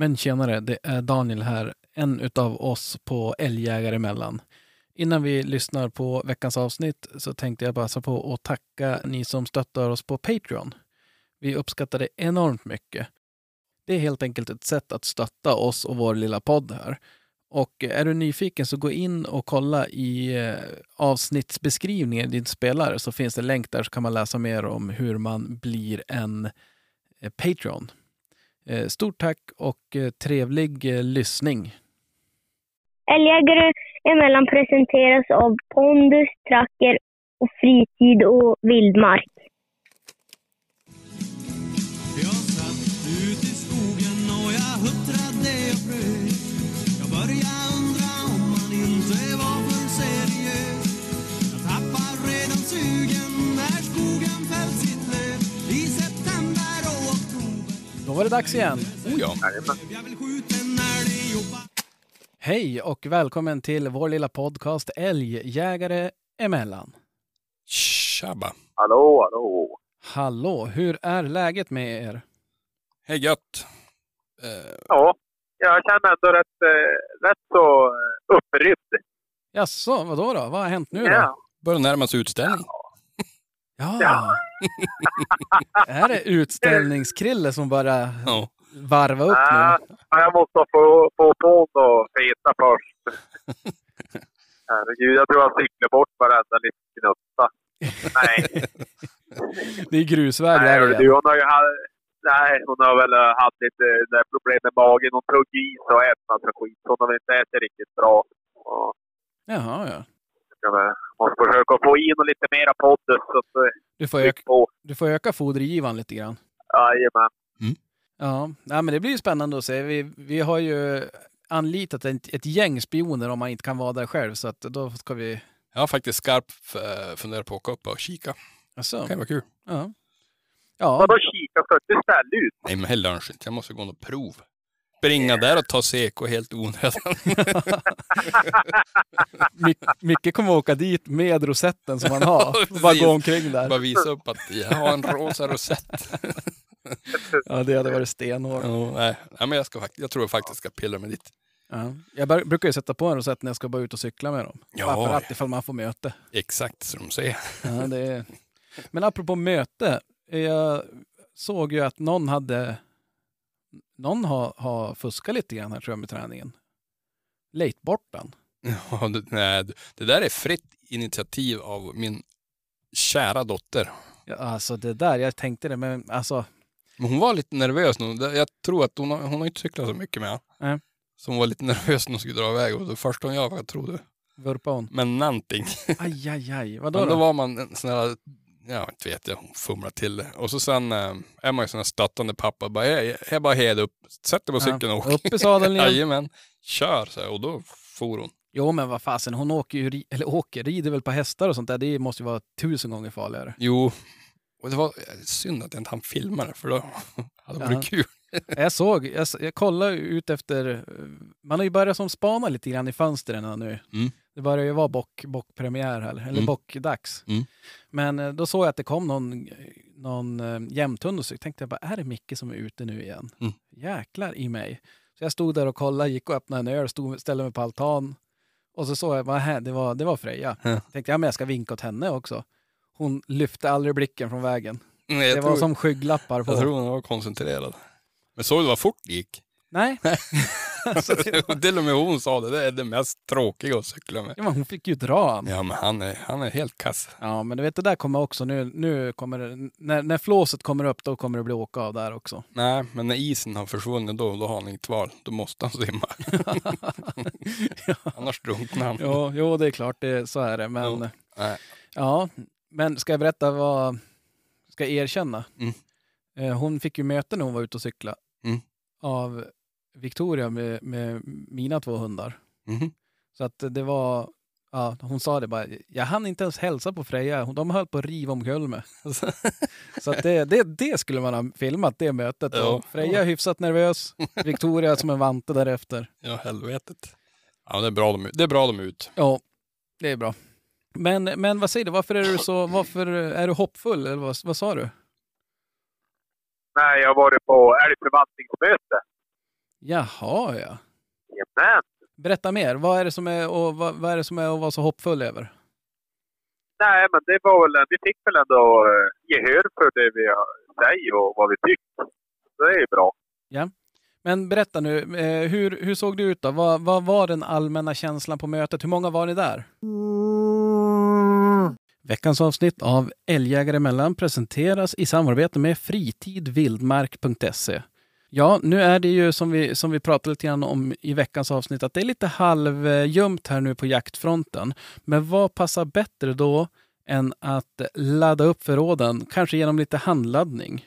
Men tjenare, det är Daniel här, en utav oss på Älgjägare emellan. Innan vi lyssnar på veckans avsnitt så tänkte jag passa på att tacka ni som stöttar oss på Patreon. Vi uppskattar det enormt mycket. Det är helt enkelt ett sätt att stötta oss och vår lilla podd här. Och är du nyfiken så gå in och kolla i eh, avsnittsbeskrivningen i din spelare så finns det länk där så kan man läsa mer om hur man blir en eh, Patreon. Eh, stort tack och eh, trevlig eh, lyssning. Älgjägare emellan presenteras av Pondus, Tracker och Fritid och Vildmark. Var det dags igen. Oh ja. Hej och välkommen till vår lilla podcast Älgjägare emellan. Tjabba. Hallå, hallå. Hallå, hur är läget med er? Hej gött. Eh, Ja, jag känner ändå rätt, eh, rätt så eh, upprymd. Jaså, vadå då? Vad har hänt nu då? Ja. börjar närma sig utställning. Ja. Ja. är det utställningskrille som bara Ja. varva upp Ja, nu? jag måste få, få på och feta först. Herregud, jag tror jag cyklar bort varenda liten gnutta. Nej, Det är grusväg nej där du, hon har ju haft, nej, hon har väl eh, haft lite eh, där problem med magen. Hon tog i sig och ätit massa skit. Hon har väl inte ätit riktigt bra. Och Jaha, ja. Väl, måste försöka få in och lite mera poddus. Så att, eh, Du får, öka, på. du får öka fodergivan lite grann. Jajamän. Ja, Nej, men det blir ju spännande att se. Vi, vi har ju anlitat ett, ett gäng spioner om man inte kan vara där själv, så att då ska vi... Jag har faktiskt skarpt eh, funderat på att åka upp och kika. Alltså, Det kan vara kul. ja. Ja, Vadå kika? Ska inte ställa ut? Nej, men hell lunch inte. Jag måste gå och prov. Springa där och ta seko helt onödan. My- Micke kommer åka dit med rosetten som han har. Ja, bara gå omkring där. Bara visa upp att jag har en rosa rosett. Ja, det hade varit stenhårt. ja, nej. nej, men jag, ska, jag tror jag faktiskt ska pilla mig dit. Ja. Jag brukar ju sätta på en rosett när jag ska bara ut och cykla med dem. Ja, ja. ifall man får möte. Exakt som de säger. Ja, det är... Men apropå möte. Jag såg ju att någon hade... Någon har, har fuskat lite grann här tror jag med träningen. Late bortan. Ja, det, nej, det där är fritt initiativ av min kära dotter. Ja, alltså det där, jag tänkte det, men alltså... Men hon var lite nervös nu. Det- Jag tror att hon har, hon har inte cyklat så mycket med Nej. Så hon var lite nervös när hon skulle dra iväg. Och det första hon gör var, jag trodde, Vurpa hon. men någonting. Aj, aj, aj. Vadå Men då då? var man en sån här, ja inte vet jag, hon fumlar till det. Och så sen eh, är man ju sån här stöttande pappa. Bara, jag, jag bara hed upp, sätt dig på cykeln och åk. Upp i sadeln igen. Jajamän, kör så här. Och då for hon. Jo, men vad fasen, hon åker ju, eller åker, rider väl på hästar och sånt där. Det måste ju vara tusen gånger farligare. Jo, och det var synd att jag inte hann filma det för då hade det varit kul. Jag såg, jag, jag kollade ut efter, eh, man har ju börjat som spana lite grann i fönstren nu. Mm. Det börjar ju vara bock, bockpremiär här, eller Mm. bockdags. Mm. Men eh, då såg jag att det kom någon, någon eh, jämthund och så tänkte jag bara, är det Micke som är ute nu igen? Mm. Jäklar i mig. Så jag stod där och kollade, gick och öppnade en öl, stod, ställde mig på altan. Och så såg jag, bara, det, var, det var Freja. Ja. Tänkte jag, men jag ska vinka åt henne också. Hon lyfte aldrig blicken från vägen. Nej, jag, det tror, var som skygglappar på. jag tror hon var koncentrerad. Men såg du vad fort det gick? Nej. alltså. Till och med hon sa det, det är det mest tråkiga att cykla med. ja, men hon fick ju dra han. Ja men han är, han är helt kass. Ja, men du vet det där kommer också nu. Nu kommer det, när, när flåset kommer upp, då kommer det bli åka av där också. Nej, men när isen har försvunnit då, då har han inget val. Då måste han simma. Annars drunknar han. jo, jo, det är klart, det, så är det. Men Jo. Ja, men ska jag berätta vad, ska jag erkänna? Mm. Eh, Hon fick ju möte när hon var ute och cykla Mm. av Victoria med, med mina två hundar. Mhm. Så att det var, ja, hon sa det bara, jag hann inte ens hälsa på Freja, de höll på att riva omkull mig. Så att det, det, det skulle man ha filmat, det mötet. Ja. Och Freja är hyfsat nervös, Victoria som en vante därefter. Ja, helvetet. Ja, det är bra de, det är bra de ut. Ja, det är bra. Men, men vad säger du, varför är du så, varför är du hoppfull? Eller vad, vad sa du? Nej, jag har varit på älgförvaltningsmöte. Jaha, ja. Jajamän. Berätta mer. Vad är det som är, och vad, vad är, det som är att vara så hoppfull över? Nej, men det var väl, vi fick väl ändå eh, gehör för det vi säger och vad vi tycker. Det är ju bra. Men berätta nu, eh, hur, hur såg det ut då? Vad, vad var den allmänna känslan på mötet? Hur många var ni där? Veckans avsnitt av Älgjägare emellan presenteras i samarbete med fritidvildmark.se. Ja, nu är det ju som vi, som vi pratade lite grann om i veckans avsnitt att det är lite halvljumt här nu på jaktfronten. Men vad passar bättre då än att ladda upp förråden, kanske genom lite handladdning?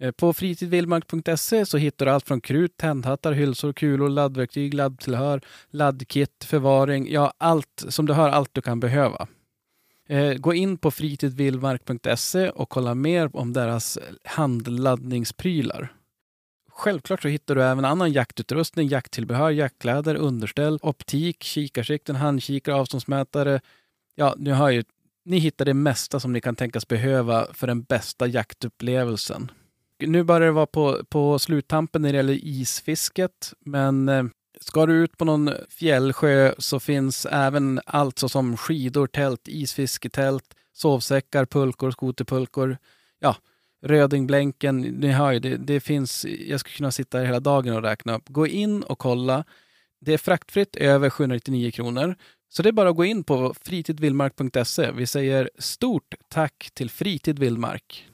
Eh, på fritidvildmark.se så hittar du allt från krut, tändhattar, hylsor, kulor, laddverktyg, laddtillhör, laddkit, förvaring, ja allt som du hör, allt du kan behöva. Eh, gå in på fritidvildmark.se och kolla mer om deras handladdningsprylar. Självklart så hittar du även annan jaktutrustning, jakttillbehör, jaktkläder, underställ, optik, kikarsikten, handkikare, avståndsmätare. Ja, ni hör ju, ni hittar det mesta som ni kan tänkas behöva för den bästa jaktupplevelsen. Nu börjar det vara på, på sluttampen när det gäller isfisket, men eh, ska du ut på någon fjällsjö så finns även allt såsom skidor, tält, isfisketält, sovsäckar, pulkor, skoterpulkor. Ja, Rödingblänken, ni hör ju, det, det finns, jag skulle kunna sitta här hela dagen och räkna upp. Gå in och kolla. Det är fraktfritt över 799 kronor. Så det är bara att gå in på fritidvildmark.se. Vi säger stort tack till Fritid Vildmark.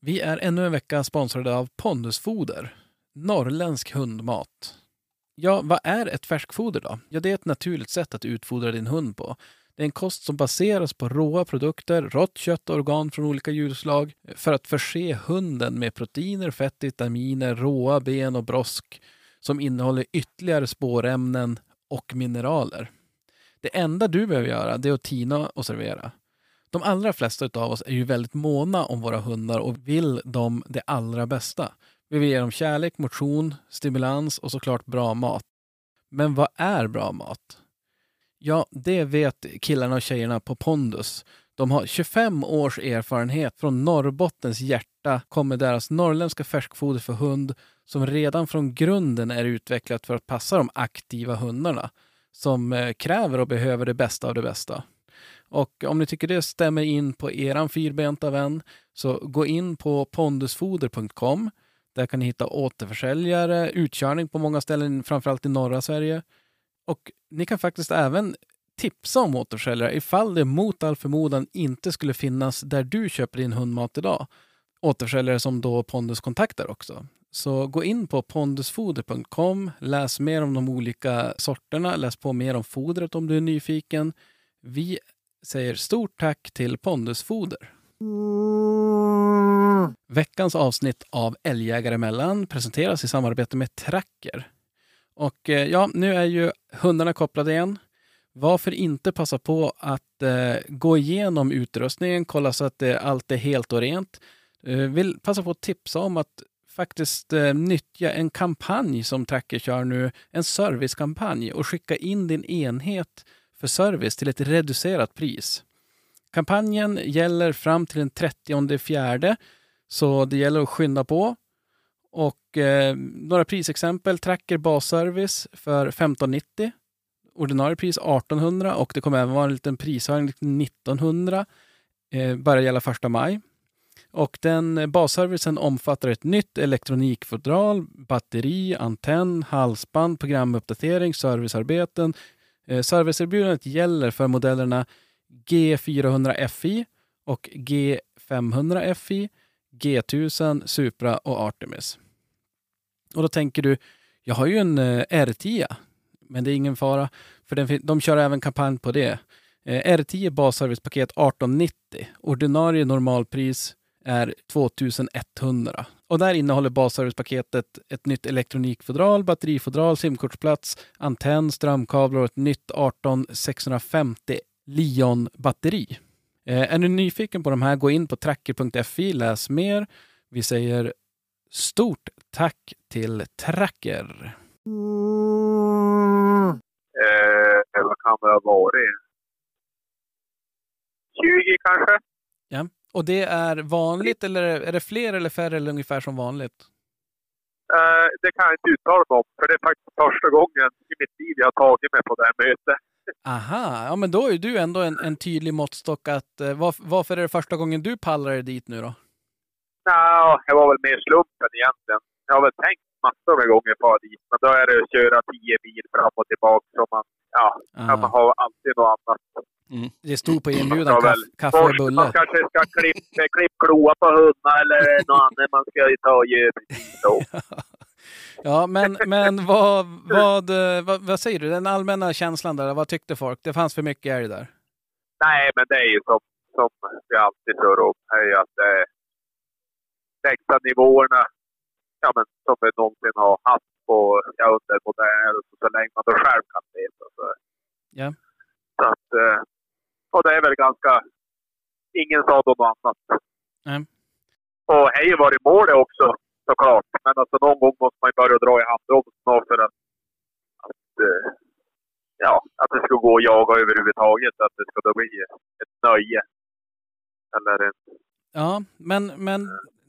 Vi är ännu en vecka sponsrade av Pondusfoder, norrländsk hundmat. Ja, vad är ett färskfoder då? Ja, det är ett naturligt sätt att utfodra din hund på. Det är en kost som baseras på råa produkter, rått kött och organ från olika djurslag för att förse hunden med proteiner, fett, vitaminer, råa ben och brosk som innehåller ytterligare spårämnen och mineraler. Det enda du behöver göra det är att tina och servera. De allra flesta av oss är ju väldigt måna om våra hundar och vill dem det allra bästa. Vi vill ge dem kärlek, motion, stimulans och såklart bra mat. Men vad är bra mat? Ja, det vet killarna och tjejerna på Pondus. De har 25 års erfarenhet. Från Norrbottens hjärta kommer deras norrländska färskfoder för hund som redan från grunden är utvecklat för att passa de aktiva hundarna som eh, kräver och behöver det bästa av det bästa. Och om ni tycker det stämmer in på eran fyrbenta vän så gå in på pondusfoder.com. Där kan ni hitta återförsäljare, utkörning på många ställen, framförallt i norra Sverige. Och ni kan faktiskt även tipsa om återförsäljare ifall det mot all förmodan inte skulle finnas där du köper din hundmat idag. Återförsäljare som då Pondus kontaktar också. Så gå in på pondusfoder.com, läs mer om de olika sorterna, läs på mer om fodret om du är nyfiken. Vi säger stort tack till Pondusfoder. Veckans avsnitt av Älgjägare emellan presenteras i samarbete med Tracker. Och eh, ja, nu är ju hundarna kopplade igen. Varför inte passa på att eh, gå igenom utrustningen, kolla så att eh, allt är helt och rent. Eh, vill passa på att tipsa om att faktiskt eh, nyttja en kampanj som Tracker kör nu, en servicekampanj och skicka in din enhet för service till ett reducerat pris. Kampanjen gäller fram till den 30 fjärde, så det gäller att skynda på. Och eh, några prisexempel. Tracker basservice för 1590. Ordinarie pris 1800 och det kommer även vara en liten prishöjning till 1900. Eh, börjar gälla första maj. Och den basservicen omfattar ett nytt elektronikfodral, batteri, antenn, halsband, programuppdatering, servicearbeten. Eh, serviceerbjudandet gäller för modellerna G400 FI och G500 FI, G1000, Supra och Artemis. Och då tänker du, jag har ju en eh, R10, men det är ingen fara, för den, de kör även kampanj på det. Eh, R10 basservicepaket 1890, ordinarie normalpris är 2100. Och där innehåller basservicepaketet ett nytt elektronikfodral, batterifodral, simkortsplats, antenn, strömkablar och ett nytt 18650 Lion-batteri. Eh, är du nyfiken på de här, gå in på tracker.fi, läs mer. Vi säger stort tack till Tracker. Eh, vad kan det ha varit? 20 kanske? Ja. Och det är vanligt eller är det fler eller färre eller ungefär som vanligt? Eh, det kan jag inte uttala mig om, för det är faktiskt första gången i mitt liv jag har tagit mig på det här mötet. Aha, ja men då är du ändå en, en tydlig måttstock att eh, varf- varför är det första gången du pallar dig dit nu då? Nja, det var väl mer slumpen egentligen. Jag har väl tänkt massor med gånger på dit, men då är det att köra tio mil fram och tillbaka. Så man, ja, Aha. man har alltid något annat. Det stod på inbjudan kaff, kaffe och bulle. Man kanske ska klippa klipp kloa på hundar eller något annat. Man ska ju ta och göra precis så. Ja, men, men vad, vad, eh, vad, vad säger du? Den allmänna känslan där, vad tyckte folk? Det fanns för mycket älg där. Nej, men det är ju som, som vi alltid om. Det är att det är lägsta nivåerna ja, men, som vi någonsin har haft på ja, under modern så, så länge man då själv kan veta. Så. Ja. så att, eh, och det är väl ganska... Ingen sa då något annat. Nej. Och hej var i mål det också såklart. Men alltså någon gång måste man ju börja dra i handbromsen för att, att eh, ja, att det ska gå att jaga överhuvudtaget. Att det ska då bli ett nöje. Eller en, Ja, men, men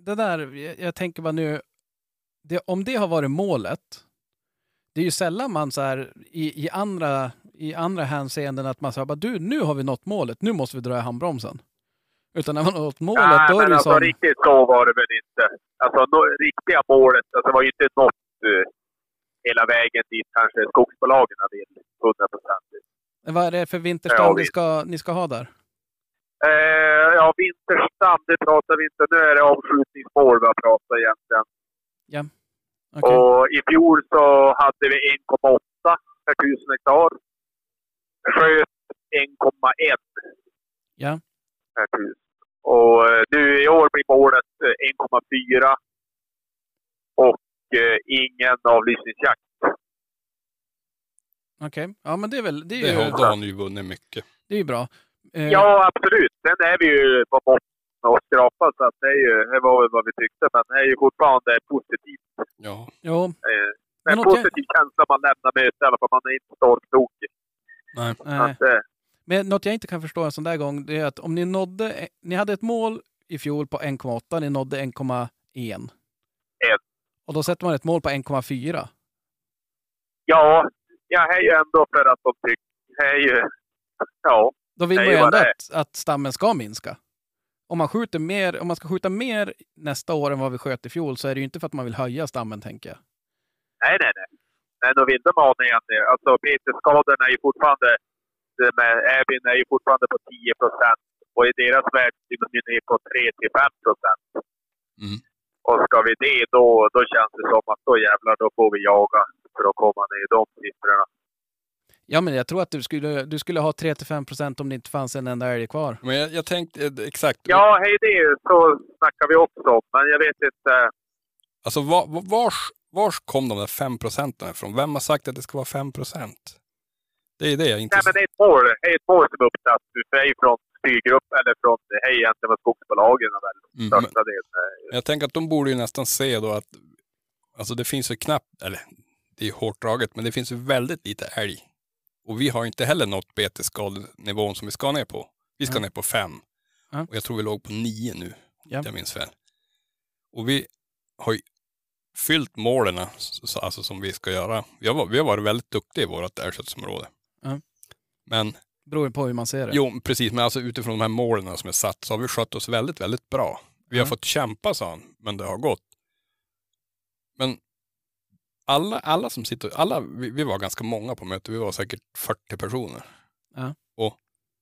det där, jag, jag tänker bara nu, det, om det har varit målet, det är ju sällan man så här i, i, andra, i andra hänseenden att man säger bara du, nu har vi nått målet, nu måste vi dra i handbromsen. Utan när man har nått målet, Nej, då är det ju alltså som... riktigt så var det väl inte. Alltså no, riktiga målet, alltså, var ju inte nått uh, hela vägen dit kanske skogsbolagen vill, hundraprocentigt. Vad är det för vinterstam Ja, ni, ska, ni ska ha där? Eh, ja, vinterstam, det pratar vi inte. Nu är det avskjutningsmål vi har pratat egentligen. Okej. Och i fjol så hade vi 1,8 per tusen hektar. Sköt 1,1 Ja. per tusen. Och eh, nu i år blir målet eh, 1,4. Och eh, ingen avlysningsjakt. Okej, ja men det är väl, det är Det ju, har, ni ju vunnit mycket. det är ju bra. Eh, Ja, absolut. Sen är vi ju på botten och skrapar så att det, är ju, det var väl vad vi tyckte. Men det är ju fortfarande positivt. Ja. Jo, Eh, Men en okej. positiv känsla man lämnar mötet i alla fall. Man är inte stormtokig. Nej. nej. Att, eh, Men något jag inte kan förstå en sån där gång, det är att om ni nådde, ni hade ett mål i fjol på 1,8, ni nådde 1,1. En. Och då sätter man ett mål på 1,4. ja, jag är ju ändå för att de tycker... Det är ju... Ja. Då vill man ju ändå att, att stammen ska minska. Om man, skjuter mer, om man ska skjuta mer nästa år än vad vi sköt i fjol så är det ju inte för att man vill höja stammen, tänker jag. Nej, nej, nej. Men då vill de ha ner det. Alltså betesskadorna är ju fortfarande... Äbin är ju fortfarande på 10 procent. Och i deras värld är de ju ner på 3 till 5 procent. Mm. Och ska vi det, då, då känns det som att då jävlar, då får vi jaga för att komma ner i de siffrorna. Ja, men jag tror att du skulle, du skulle ha 3-5 procent om det inte fanns en enda älg kvar. Men jag, jag tänkte eh, exakt. Ja, hej det så snackar vi också om. Men jag vet inte. Alltså var, var- vars, vars kom de där fem procenten ifrån? Vem har sagt att det ska vara fem procent? Det är det jag inte... Nej, men det är ett mål, det är ett mål som är uppsatt mig från styrgrupp eller från, hej egentligen från skogsbolagen väl, Mm, men- delen. Jag tänker att de borde ju nästan se då att alltså det finns ju knappt, eller det är hårt draget, men det finns ju väldigt lite älg. Och vi har inte heller nått betesskadenivån som vi ska ner på. Vi ska Ja. ner på fem. Ja. Och jag tror vi låg på nio nu, Ja. om jag minns väl. Och vi har ju fyllt målen, så- alltså som vi ska göra. Vi har, varit- vi har varit väldigt duktiga i vårt älgskötselområde. Ja. Men Beror på hur man ser det. Jo, precis. Men alltså utifrån de här målen som är satt så har vi skött oss väldigt, väldigt bra. Vi har fått kämpa, sa han, men det har gått. Men alla, alla som sitter, alla, vi, vi var ganska många på mötet, vi var säkert 40 personer. Ja. Och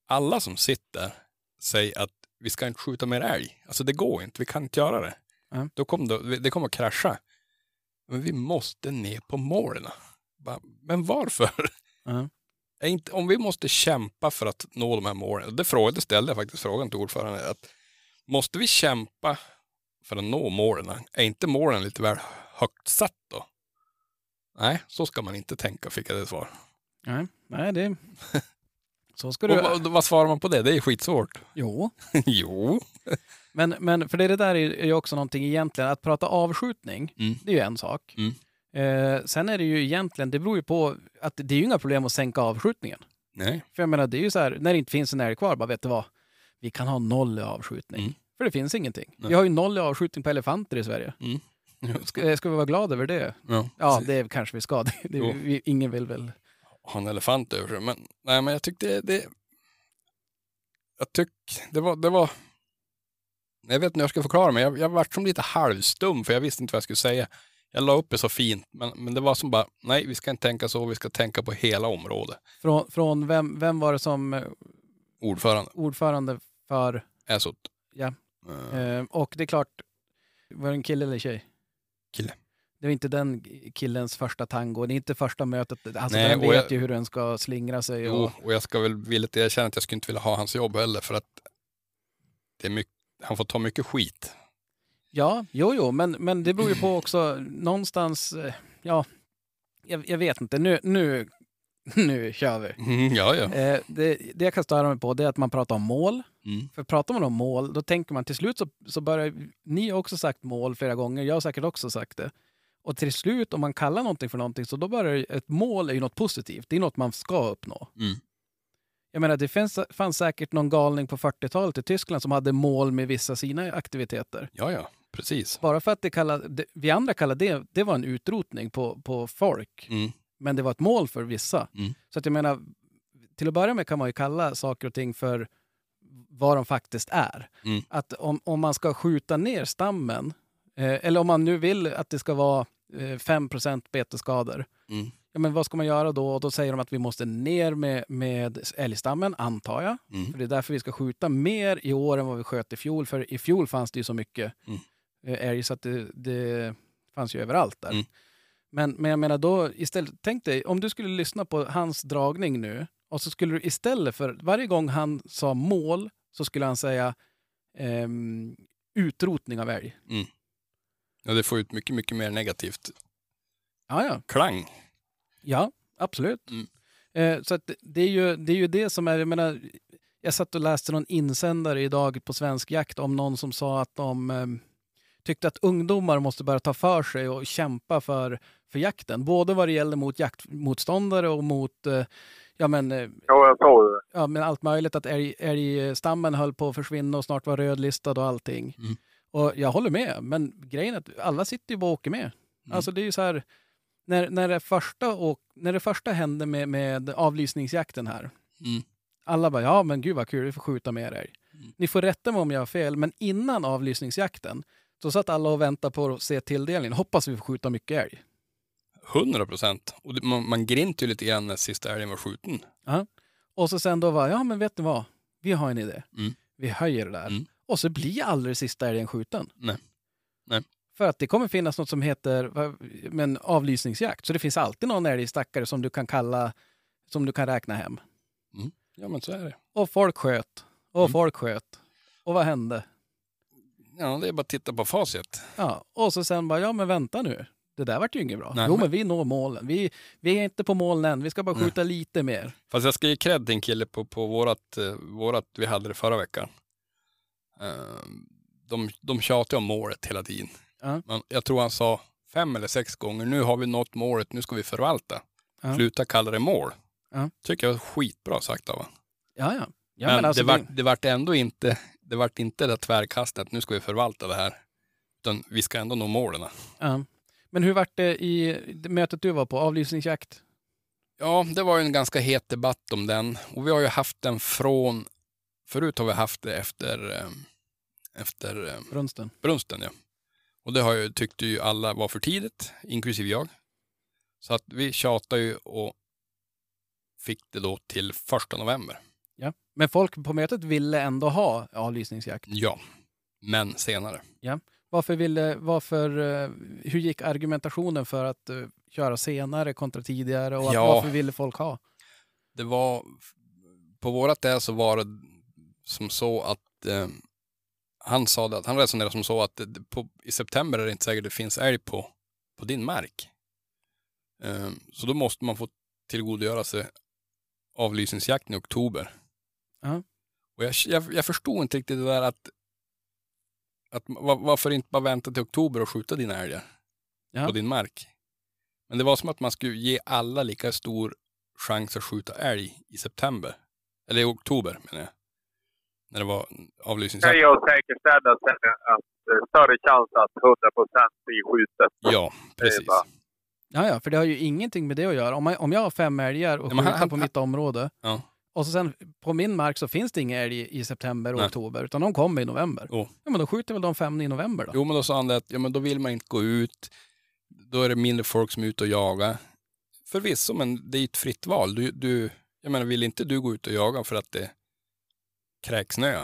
alla som sitter säger att vi ska inte skjuta mer älg. Alltså det går inte, vi kan inte göra det. Ja. Då kommer det, det kommer att krascha. Men vi måste ner på målen. Men varför? Ja. inte, om vi måste kämpa för att nå de här målen, det, frågade, det ställde jag faktiskt frågan till ordföranden, att måste vi kämpa för att nå målen? Är inte målen lite väl högt satt då? Nej, så ska man inte tänka, fick jag det svar. Nej, nej det... Så ska Och du... vad, vad svarar man på det? Det är skitsvårt. Jo. jo. Men, men för det, det där är ju också någonting egentligen, att prata avskjutning, Mm. det är ju en sak. Mm. Eh, sen är det ju egentligen, det beror ju på att det är ju inga problem att sänka avskjutningen. Nej. För jag menar, det är ju så här, när det inte finns en älg kvar, bara vet du vad? Vi kan ha noll i avskjutning. Mm. För det finns ingenting. Nej. Vi har ju noll i avskjutning på elefanter i Sverige. Mm. Ska, ska vi vara glada över det? Ja, Ja, det kanske vi ska. Det, det, vi, ingen vill väl... ha en elefant över sig. Men, nej, men jag tyckte det... Jag tyck, det var... Det var jag vet inte hur jag ska förklara mig. Jag, jag vart som lite halvstum för jag visste inte vad jag skulle säga. Jag la upp det så fint, men, men det var som bara, nej, vi ska inte tänka så, vi ska tänka på hela området. Från, från vem, vem var det som eh, Ordförande, ordförande för... så. Ja. Eh, Eh, och det är klart, var det en kille eller tjej? Kille. Det var inte den killens första tango. Det är inte första mötet. Alltså Nej, den vet jag- ju hur den ska slingra sig. jo, Och, och jag ska väl villigt erkänna att jag skulle inte vilja ha hans jobb heller, för att det är mycket, han får ta mycket skit. ja, jo, jo, men, men det beror ju på också någonstans... eh, Ja, jag, jag vet inte. Nu, nu, nu kör vi. Mm, ja, ja. Eh, det, det jag kan störa mig på det är att man pratar om mål. Mm. För pratar man om mål, då tänker man till slut så, så börjar... Ni har också sagt mål flera gånger, jag har säkert också sagt det. Och till slut, om man kallar någonting för någonting, så då börjar ett mål är ju något positivt. Det är något man ska uppnå. Mm. Jag menar, det fanns, fanns säkert någon galning på 40-talet i Tyskland som hade mål med vissa sina aktiviteter. Ja, ja, precis. Bara för att det kallade, det, vi andra kallade det, det var en utrotning på, på folk. Mm. Men det var ett mål för vissa. Mm. Så att jag menar, till att börja med kan man ju kalla saker och ting för vad de faktiskt är. Mm. Att om, om man ska skjuta ner stammen, eh, eller om man nu vill att det ska vara eh, 5 betesskador, Mm. ja, men vad ska man göra då? Och då säger de att vi måste ner med, med älgstammen, antar jag. Mm. För det är därför vi ska skjuta mer i år än vad vi sköt i fjol. För i fjol fanns det ju så mycket Mm. eh, älg så att det, det fanns ju överallt där. Mm. Men, men jag menar då, istället, tänk dig om du skulle lyssna på hans dragning nu och så skulle du istället för varje gång han sa mål så skulle han säga ehm, utrotning av älg. Ja, det får ut mycket, mycket mer negativt Ja, ja. klang. Ja, absolut. Mm. Eh, så det, är ju, det är ju det som är, jag menar, jag satt och läste någon insändare idag på Svensk Jakt om någon som sa att de eh, tyckte att ungdomar måste börja ta för sig och kämpa för, för jakten. Både vad det gäller mot jaktmotståndare och mot eh, ja, men, eh, Ja, jag sa det. ja, men allt möjligt. Att älg, älgstammen höll på att försvinna och snart var rödlistad och allting. Mm. Och jag håller med, men grejen är att alla sitter ju bara och åker med. Mm. Alltså det är ju så här, när, när, det, första och, när det första hände med, med avlysningsjakten här. Mm. Alla bara, ja men gud vad kul, vi får skjuta mer älg. Mm. Ni får rätta mig om jag har fel, men innan avlysningsjakten så satt alla och väntade på att se tilldelningen. Hoppas vi får skjuta mycket älg. 100 procent. Och man, man grinte ju lite grann när sista älgen var skjuten. Och så sen då var, ja men vet ni vad? Vi har en idé. Mm. Vi höjer det där. Mm. Och så blir aldrig sista älgen skjuten. Nej. Nej. För att det kommer finnas något som heter men avlysningsjakt. Så det finns alltid någon älgstackare som du kan kalla, som du kan räkna hem. Ja, men så är det. Och folk sköt. Och Mm. folk sköt. Och vad hände? Ja, det är bara att titta på facit. Ja, och så sen bara, ja men vänta nu. Det där vart ju inget bra. Nej, jo men- men vi når målen. Vi, vi är inte på målen än. Vi ska bara Nej. skjuta lite mer. Fast jag ska ge cred till en kille på, på vårat, eh, vårat, vi hade det förra veckan. Eh, De, de tjatade om målet hela tiden. Ja. Men jag tror han sa fem eller sex gånger, nu har vi nått målet, nu ska vi förvalta. Ja. Sluta kalla det mål. Ja. Tycker jag var skitbra sagt av honom. Ja, ja. ja men alltså det, vart, det vart ändå inte, det vart inte det tvärkastet, nu ska vi förvalta det här. Utan vi ska ändå nå målen. Ja. Men hur vart det i det mötet du var på? Avlysningsjakt? Ja, det var ju en ganska het debatt om den. Och vi har ju haft den från, förut har vi haft det efter, eh, efter eh, Brunsten? brunsten. Ja. Och det har ju, tyckte ju alla var för tidigt, inklusive jag. Så att vi tjatade ju och fick det då till första november. Ja. Men folk på mötet ville ändå ha avlysningsjakt. Ja, men senare. Varför ville, varför, eh, hur gick argumentationen för att eh, köra senare kontra tidigare och att, Ja. varför ville folk ha? Det var, på vårat där så var det som så att eh, han sa det, att han resonerade som så att det, på, i september är det inte säkert det finns älg på, på din mark. Eh, så då måste man få tillgodogöra sig avlysningsjakten i oktober. Ja. Och jag, jag, jag förstod inte riktigt det där att, att va- varför inte bara vänta till oktober och skjuta dina älgar Ja. på din mark. Men det var som att man skulle ge alla lika stor chans att skjuta älg i september. Eller i oktober menar jag. När det var avlysningsjakt. jag säkerställa att eh, större chans att 100 procent blir skjutet. Ja, precis. Ja, ja, för det har ju ingenting med det att göra. Om, man, om jag har fem älgar och han- skjuter på mitt område Ja. Och så sen på min mark så finns det inga älg i september och Nej. oktober, utan de kommer i november. Jo. Ja, men då skjuter väl de fem i november då? Jo, men då sa han det att ja, men då vill man inte gå ut. Då är det mindre folk som är ute och jagar. Förvisso, men det är ett fritt val. Du, du, jag menar, vill inte du gå ut och jaga för att det kräksnö?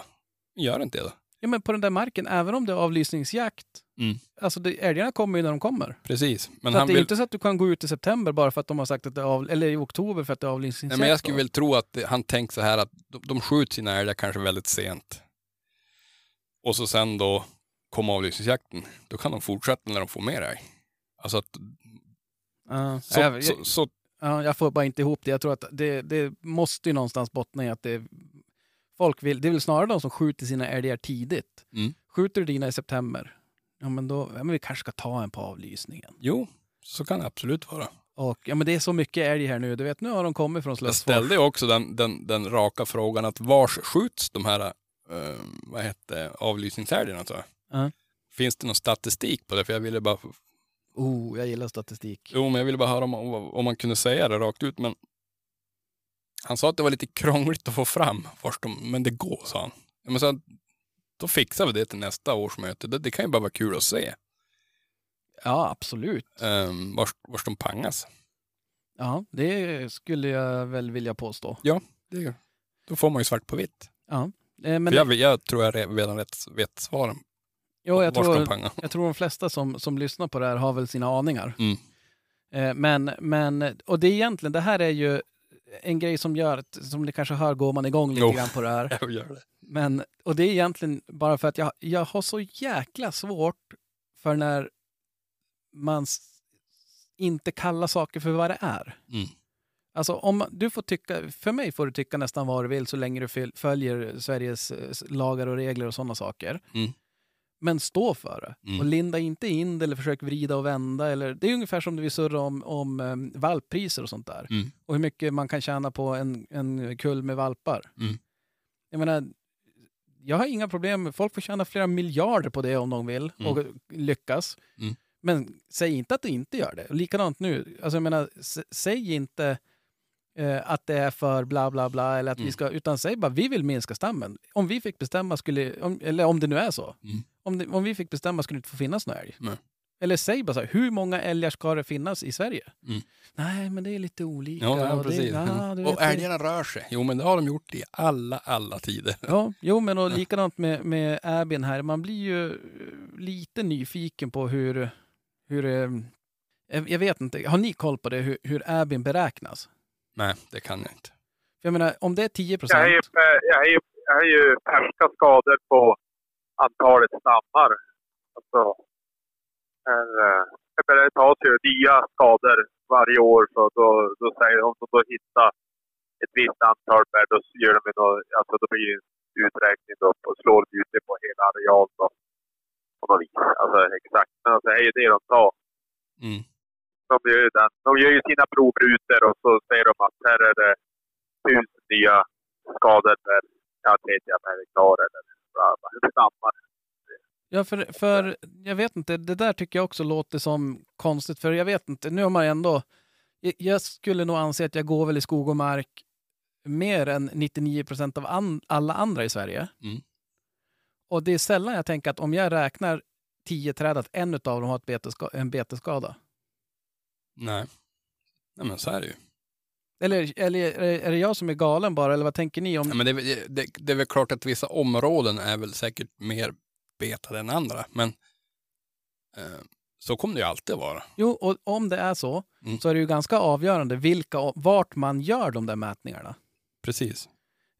Gör inte det då. Ja, men på den där marken, även om det är avlysningsjakt, Mm. alltså det, älgarna kommer ju när de kommer. Precis. Men så han det är vill, inte så att du kan gå ut i september bara för att de har sagt att det är av, eller i oktober för att det är avlysningsjakt. nej, men jag skulle då. väl tro att det, han tänkt så här att de, de skjuter sina älgar kanske väldigt sent. Och så sen då kommer avlysningsjakten. Då kan de fortsätta när de får mer älg. Alltså att, Ja, så, jag, så, så, ja, jag får bara inte ihop det. Jag tror att det, det måste ju någonstans bottna i att det folk vill, det är väl snarare de som skjuter sina älgar tidigt. Mm. Skjuter du dina i september, ja men då, ja, men vi kanske ska ta en på avlysningen. jo, så kan det absolut vara. Och ja men det är så mycket älg här nu, du vet nu har de kommit från Jag Slösfors. ställde ju också den, den, den raka frågan att vars skjuts de här eh, vad hette avlysningsälgarna? tror jag? Ja. Finns det någon statistik på det? För jag ville bara, Oh, jag gillar statistik. jo, men jag ville bara höra om, om man kunde säga det rakt ut. Men han sa att det var lite krångligt att få fram vars de, men det går, sa han. Ja, Men så, då fixar vi det till nästa årsmöte. Det, det kan ju bara vara kul att se Ja, absolut. um, vars, vars de pangas. Ja, det skulle jag väl vilja påstå. Det, då får man ju svart på vitt. Ja. Eh, Men För jag, jag tror jag re- redan rätt, vet svaren. jo, jag, tror, jag tror de flesta som, som lyssnar på det här har väl sina aningar. Mm. Eh, Men, men, och det är egentligen, det här är ju en grej som gör att, som ni kanske hör går man igång lite Jo. grann på det här. Jag gör det. Men, och det är egentligen bara för att jag, jag har så jäkla svårt för när man inte kallar saker för vad det är. Mm. Alltså om du får tycka, för mig får du tycka nästan vad du vill så länge du föl- följer Sveriges eh, lagar och regler och sådana saker. Mm. Men stå för det. Mm. Och linda inte in det eller försök vrida och vända. Eller, det är ungefär som det vi surrar om, om um, valppriser och sånt där. Mm. Och hur mycket man kan tjäna på en, en kull med valpar. Mm. Jag menar, jag har inga problem. Folk får tjäna flera miljarder på det om de vill Mm. och lyckas. Mm. Men säg inte att det inte gör det. Likadant nu. Alltså jag menar, säg inte eh, att det är för bla bla bla, eller att vi Mm. ska, utan säg bara vi vill minska stammen. Om vi fick bestämma skulle, om, eller om det nu är så, Mm. om, det, om vi fick bestämma skulle det inte få finnas några älg. Nej. Eller säg bara så här, hur många älgar ska det finnas i Sverige? Mm. Nej, men det är lite olika. Ja, ja och det, precis. ja, och vet, det- älgarna rör sig. Jo, men det har de gjort i alla, alla tider. Ja, jo men och likadant med, med Abin här. Man blir ju eh, lite nyfiken på hur, hur eh, jag jag vet inte, har ni koll på det, hur, hur Abin beräknas? Nej, det kan jag inte. För jag menar, om det är 10 Jag procent, har, ju, jag, har ju, jag har ju färska skador på antalet stammar. Alltså, eh, jag det tas ju nya skador varje år. Så då, då säger de, då hittar ett visst antal bär, då gör de en, alltså då blir det en uträkning då och slår ut det på hela arealen då. På något vis. Alltså exakt. Men alltså, det är ju det de tar. Mm. De gör, ju den. de gör ju sina provrutor och så säger de att här är det tusen nya skador per, ja, tredje per hektar eller stammar. ja för, för jag vet inte, det där tycker jag också låter som konstigt, för jag vet inte, nu har man ändå, jag, jag skulle nog anse att jag går väl i skog och mark mer än 99 procent av an, alla andra i Sverige. Mm. Och det är sällan jag tänker att om jag räknar tio träd, att en av dem har ett beteska, en betesskada. Nej. Nej, men så är det ju. Eller, eller är det jag som är galen bara, eller vad tänker ni om... Ja, men det, är det, det är väl klart att vissa områden är väl säkert mer betade än andra. Men eh, så kommer det ju alltid vara. Jo, och om det är så, Mm. så är det ju ganska avgörande vilka, vart man gör de där mätningarna. Precis.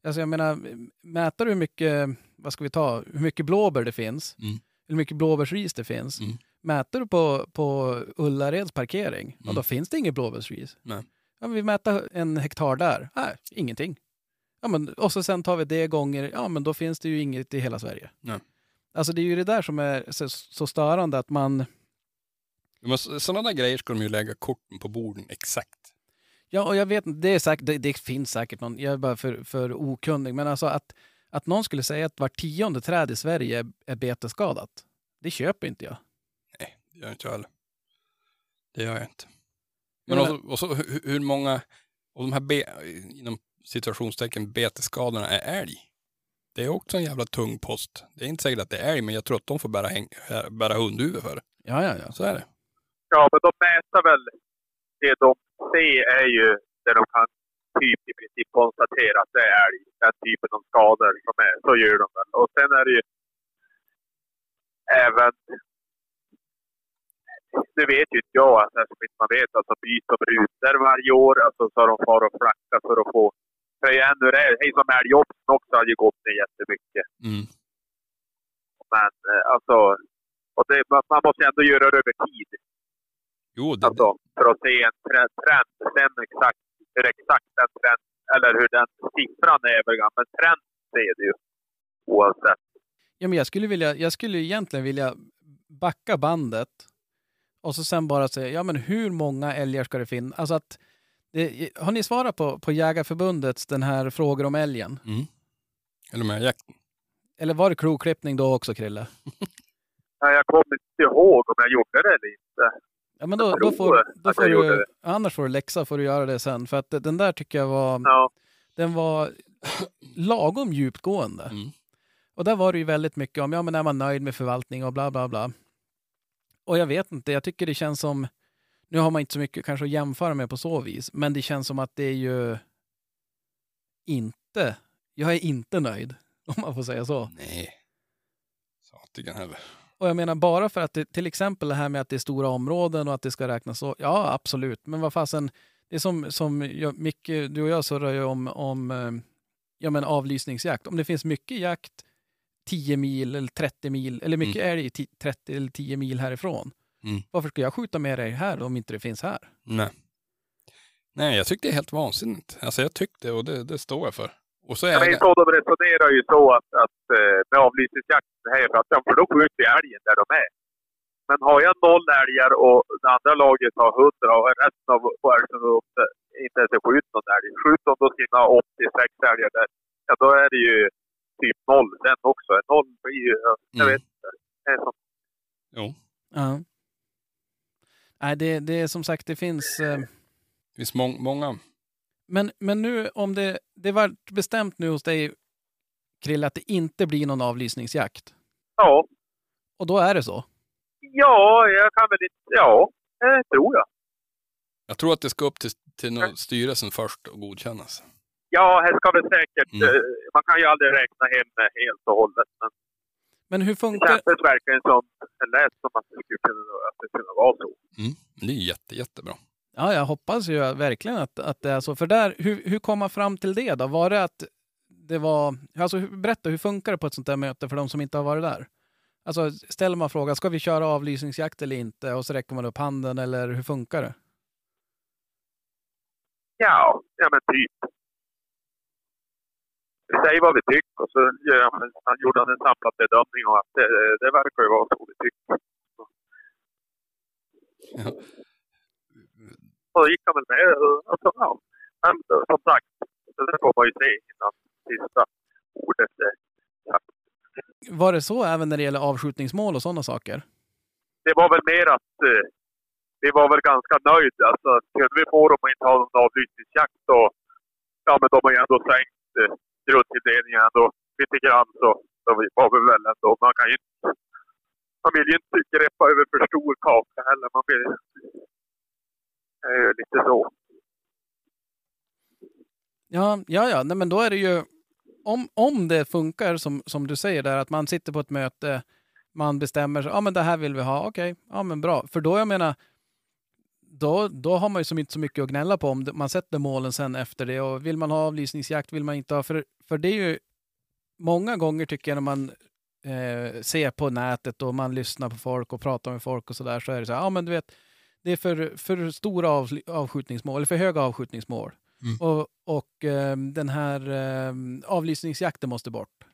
Alltså jag menar, mäter du hur mycket, vad ska vi ta, hur mycket blåbär det finns, Mm. hur mycket blåbärsris det finns. Mm. Mäter du på, på Ullareds parkering, Mm. då finns det inget blåbärsris. Ja, vi mäter en hektar där, nej, ingenting. Ja, men, och så sen tar vi det gånger, ja men då finns det ju inget i hela Sverige. Nej. Alltså det är ju det där som är så, så störande att man, Men så- Sådana där grejer ska de ju lägga korten på borden exakt. Ja, och jag vet inte, det, säkert, det, det finns säkert någon, jag är bara för, för okunnig, men alltså att, att någon skulle säga att var tionde träd i Sverige är, är beteskadat. Det köper inte jag. Gör inte jag heller. Det gör jag inte. Men Men- och så, och så hur, hur många av de här be, inom situationstecken betesskadorna är älg? Det är också en jävla tung post. Det är inte säkert att det är älg, men jag tror att de får bära, häng, bära hundhuvud för det. Ja, ja, ja. Så är det. Ja, men de mäter väl det de ser är ju det de kan typ i princip konstatera att det är älg. Den typen av skador som är. Så gör de väl. Och sen är det ju även... Det vet ju inte jag, alltså, eftersom inte man vet. Alltså byta rutor varje år. Alltså så har de far och flacka för att få... Igen, hur det hej som älgobsen också har ju gått ner jättemycket. Mm. Men eh, alltså... Och det, man, måste ändå göra det över tid. Jo, det, Alltså, för att se en trend. trend. Sen exakt, hur exakt den trend, eller hur den siffran är men trend ser du ju. Oavsett. Ja, men jag skulle vilja, jag skulle egentligen vilja backa bandet och så sen bara säga, ja men hur många älgar ska det finnas? Alltså att, det, har ni svarat på, på Jägarförbundets den här frågor om älgen? mm. Eller med jakten. Eller var det kroklippning då också, Krille? Nej, Jag kommer inte ihåg om jag gjorde det eller inte. Ja, men då, då får, då får du, annars får du läxa får du göra det sen. För att den där tycker jag var, Ja, den var lagom djupgående. Mm. Och där var det ju väldigt mycket om, ja men är man nöjd med förvaltning och bla bla bla. Och jag vet inte, jag tycker det känns som, nu har man inte så mycket kanske att jämföra med på så vis, men det känns som att det är ju inte, jag är inte nöjd, om man får säga så. Nej. Satigen heller. Och jag menar bara för att det, till exempel det här med att det är stora områden och att det ska räknas så, ja absolut, men vad fasen, det är som, som jag, Micke, du och jag surrar ju om, om eh, ja, men avlysningsjakt. Om det finns mycket jakt 10 mil eller 30 mil, eller mycket älg ti- 30 eller 10 mil härifrån. Mm. Varför ska jag skjuta med dig här om inte det finns här? Nej. Nej, jag tyckte det är helt vansinnigt. Alltså jag tyckte och det, det står jag för. Och så men är det... så de resonerar ju så att, att eh, med avlysningsjakt här för att för då skjuter älgen där de är. Men har jag noll älgar och det andra laget har hundra och resten av älgen inte ens har skjutit någon älg. Skjuter de då sina 86 älgar där, ja då är det ju typ noll sen också. Noll blir ju, jag Mm. vet inte. Det är som Jo. Ja. Nej, det, det är som sagt, det finns... Eh, Det finns mång, många. men, men nu om det, det var bestämt nu hos dig, Krille, att det inte blir någon avlysningsjakt. Ja, Och då är det så. ja, jag kan väl inte, ja, det tror jag. Jag tror att det ska upp till, till styrelsen först och godkännas. Ja, här ska väl säkert, Mm. eh, man kan ju aldrig räkna hem det helt och hållet. Men Men hur det funkar... kändes verkligen som, det lät som att det skulle kunna, att det kunde vara så. Mm. Det är jätte, jättebra. Ja, jag hoppas ju verkligen att, att det är så. För där, hur, hur kom man fram till det då? Var det att det var... Alltså, berätta, hur funkar det på ett sånt där möte för de som inte har varit där? Alltså, ställer man frågan, ska vi köra avlysningsjakt eller inte? Och så räcker man upp handen, eller hur funkar det? Ja, ja men typ. Säger vad vi tycker och så gör han, gjorde han en samlad bedömning och att det, det verkar ju vara så vi tycker. Ja. Och då gick han väl med. Alltså, ja. Men som sagt, det där får man ju se innan sista ordet är sagt. Var det så även när det gäller avskjutningsmål och sådana saker? det var väl mer att eh, vi var väl ganska nöjda. Alltså, kunde vi få dem att inte ha någon avlysningsjakt så, ja men de har ju ändå sänkt eh, grundtilldelningen ändå lite grann så, så var vi väl ändå, man kan ju inte, man vill ju inte greppa över för stor kaka heller. Man vill, det är ju lite så. Ja, ja, ja. Nej, men då är det ju... Om, om det funkar som, som du säger där, att man sitter på ett möte, man bestämmer sig, ja men det här vill vi ha, okej, ja men bra. För då, jag menar, då, då har man ju som inte så mycket att gnälla på om man sätter målen sen efter det. Och vill man ha avlysningsjakt, vill man inte ha, för, för det är ju många gånger tycker jag när man eh, ser på nätet och man lyssnar på folk och pratar med folk och sådär, så är det så här, ja men du vet, det är för, för stora av, avskjutningsmål, eller för höga avskjutningsmål. Och, och eh, den här eh, avlysningsjakten måste bort.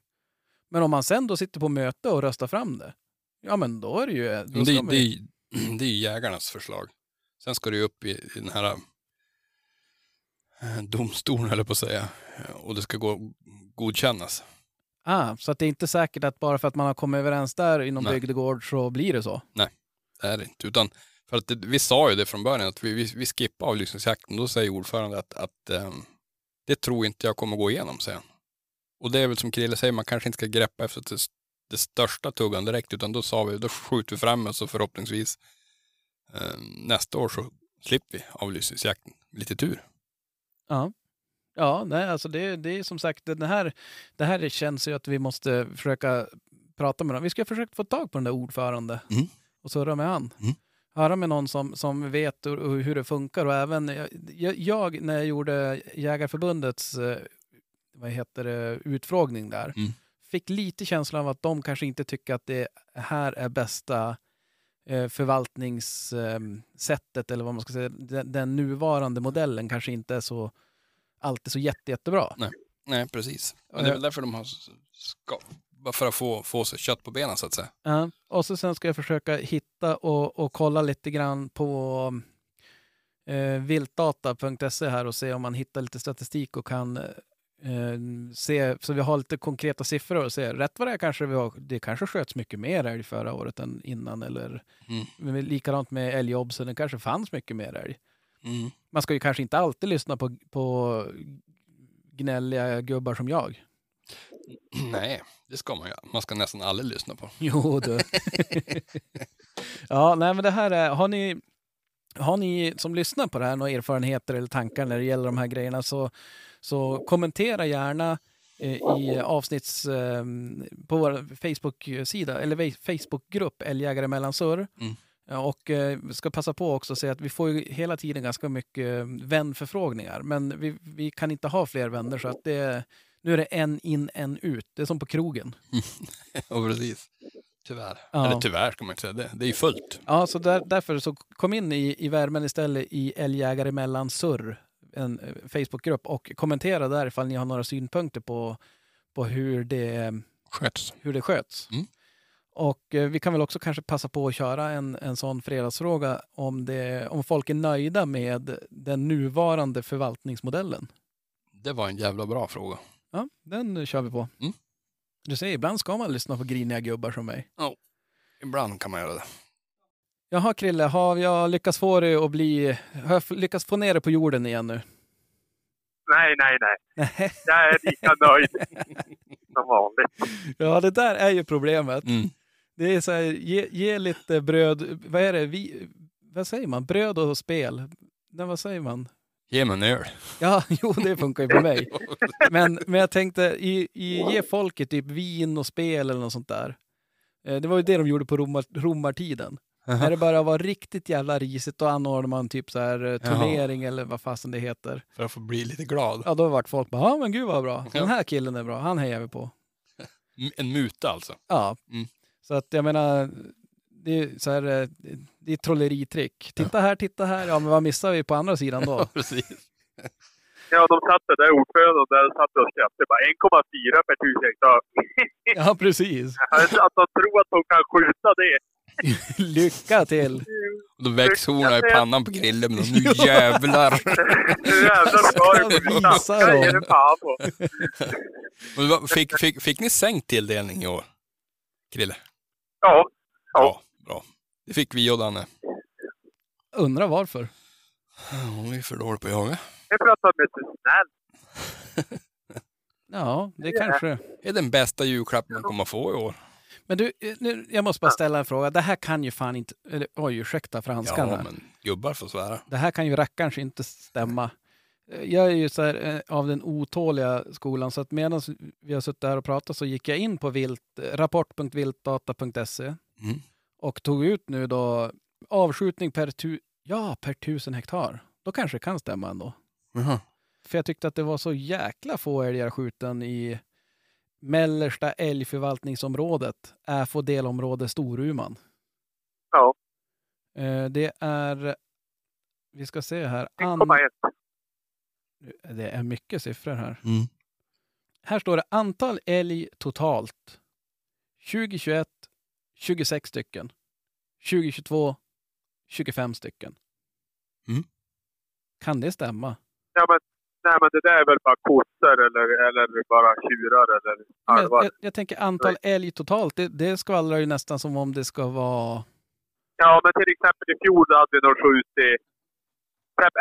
Men om man sen då sitter på möte och röstar fram det, ja men då är det ju... Då det, det, det är ju jägarnas förslag. Sen ska det ju upp i, i den här eh, domstolen, eller på att säga. Och det ska gå godkännas. Ah, så att det är inte säkert att bara för att man har kommit överens där inom Nej. bygdegård så blir det så? Det är det inte. Utan för att det, vi sa ju det från början att vi, vi, vi skippar avlyssningsjakten. Då säger ordförande att, att ehm, det tror inte jag kommer gå igenom, säger han. Och det är väl som Krille säger, man kanske inte ska greppa efter det, det största tuggan direkt, utan då sa vi, då skjuter vi fram oss och förhoppningsvis nästa år så slipper vi avlyssningsjakten. Lite tur. Ja. Ja, nej, alltså det, det är som sagt, det här, det här känns ju att vi måste försöka prata med dem. Vi ska försöka få tag på den där ordförande Mm. och surra med han. Mm. Höra med någon som, som vet hur, hur det funkar och även jag, jag när jag gjorde Jägarförbundets eh, vad heter det, utfrågning där Mm. fick lite känslan av att de kanske inte tycker att det här är bästa förvaltningssättet eller vad man ska säga. Den, nuvarande modellen kanske inte är så alltid så jätte, jättebra. Nej, precis. Men det är väl därför de har s- ska, bara för att få, få sig kött på benen så att säga. Ja, och så sen ska jag försöka hitta och, och kolla lite grann på eh, viltdata.se här och se om man hittar lite statistik och kan eh, se, så vi har lite konkreta siffror och se. Rätt vad det är kanske vi har, det kanske sköts mycket mer älg förra året än innan eller Mm. likadant med älgjobbsen, det kanske fanns mycket mer älg. Mm. Man ska ju kanske inte alltid lyssna på, på gnälliga gubbar som jag. Nej, det ska man göra. Man ska nästan aldrig lyssna på. Jo du. ja, nej men det här är, har ni, har ni som lyssnar på det här några erfarenheter eller tankar när det gäller de här grejerna så, så kommentera gärna eh, i avsnitts, eh, på vår Facebook-sida eller Facebookgrupp Älgjägare Mellansörr. Mm. Och eh, vi ska passa på också att säga att vi får ju hela tiden ganska mycket eh, vänförfrågningar. Men vi, vi kan inte ha fler vänner så att det, nu är det en in, en ut. Det är som på krogen. Ja, precis. Tyvärr. Ja. Eller tyvärr ska man inte säga. Det, det är ju fullt. Ja, så där, därför så kom in i, i värmen istället i Älgjägare mellan surr, en eh, Facebookgrupp och kommentera där ifall ni har några synpunkter på, på hur, det, Sköts. hur det sköts. Mm. Och eh, vi kan väl också kanske passa på att köra en, en sån fredagsfråga om, det, om folk är nöjda med den nuvarande förvaltningsmodellen. Det var en jävla bra fråga. Ja, den kör vi på. Mm. Du säger, ibland ska man lyssna på griniga gubbar som mig. Ibland kan man göra det. Jaha Krille, har jag lyckats få dig att bli... Har jag lyckats få ner dig på jorden igen nu? Nej, nej, nej. Nej. Jag är lika nöjd som vanligt. Ja, det där är ju problemet. Mm. Det är så här, ge, ge lite bröd, vad är det, vi, vad säger man, bröd och spel? Nej, vad säger man? Ge mig en öl. Ja, jo, det funkar ju på mig. Men, men jag tänkte, i, i, ge folket typ vin och spel eller något sånt där. Eh, Det var ju det de gjorde på romar, romartiden. När det bara var riktigt jävla risigt, då anordnade man typ så här eh, turnering eller vad fasen det heter. För att få bli lite glad. Ja, då vart folk bara, ja men gud vad bra. Den Ja. här killen är bra, han hejar vi på. En muta alltså. Ja, Mm. så att jag menar, det är så här, eh, det är trolleritrick. Titta här, titta här, ja men vad missar vi på andra sidan då? Precis. Ja, de satt där, ordföranden där satt och skrattade. Bara 1,4 per tusen hektar. Ja, precis. Att de tror att de kan skjuta det. Lycka till! Då väcks horna i pannan på grillen. Men nu jävlar. Nu jävlar ska jag det fan på. Fick, fick, fick ni sänkt tilldelning i år? Krille? Ja. Ja. Ja, bra. Det fick vi och Danne. Undrar varför? Vi är för dåliga på att jaga. De är så snäll. Ja, det kanske... Det är den bästa julklapp man kommer få i år. Men du, eh, nu, jag måste bara ställa en fråga. Det här kan ju fan inte... Eller, oj, ursäkta franskan Ja, men gubbar får svära. Det här kan ju rackarns inte stämma. Eh, Jag är ju så här, eh, av den otåliga skolan så att medan vi har suttit här och pratat så gick jag in på vilt, rapport.viltdata.se Mm. och tog ut nu då avskjutning per, tu, ja, per tusen hektar. Då kanske det kan stämma ändå. Jaha. För jag tyckte att det var så jäkla få älgar skjuten i mellersta älgförvaltningsområdet, Äfo delområde Storuman. Ja. Eh, Det är, vi ska se här, an, 1,1. det är mycket siffror här. Mm. Här står det antal älg totalt. 2021 26 stycken. 2022 25 stycken. Mm. Kan det stämma? Ja, men nej, men det där är väl bara kossor eller, eller bara tjurar eller alvar. jag, jag, jag tänker antal älg totalt, det, det skvallrar ju nästan som om det ska vara... Ja, men till exempel i fjol hade vi nog skjutit...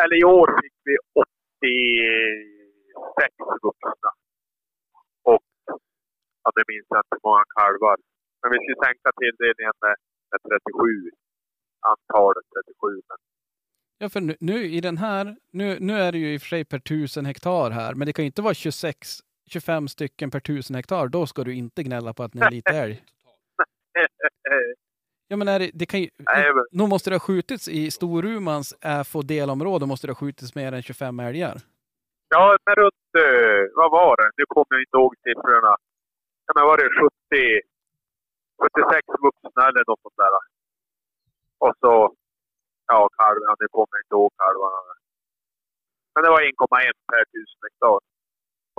Eller i år fick vi 86 vuxna. Och, ja det minns jag inte hur många kalvar. Men vi skulle sänka tilldelningen med, med 37. Antalet 37. Men, Ja, för nu, nu i den här, nu, nu är det ju i och för sig per tusen hektar här, men det kan ju inte vara 26, 25 stycken per tusen hektar. Då ska du inte gnälla på att ni har lite älg. Ja, men är det, det kan ju... nej, men, Nog måste det ha skjutits i Storumans FO delområde, måste det ha skjutits mer än 25 älgar. ja, men runt... eh, vad var det? Nu kommer jag inte ihåg siffrorna. Ja, men var det 70... 76 vuxna eller något sånt där. Och så... Ja, kalvarna. Nu kommer jag inte ihåg kalvarna. Men det var 1,1 per tusen hektar.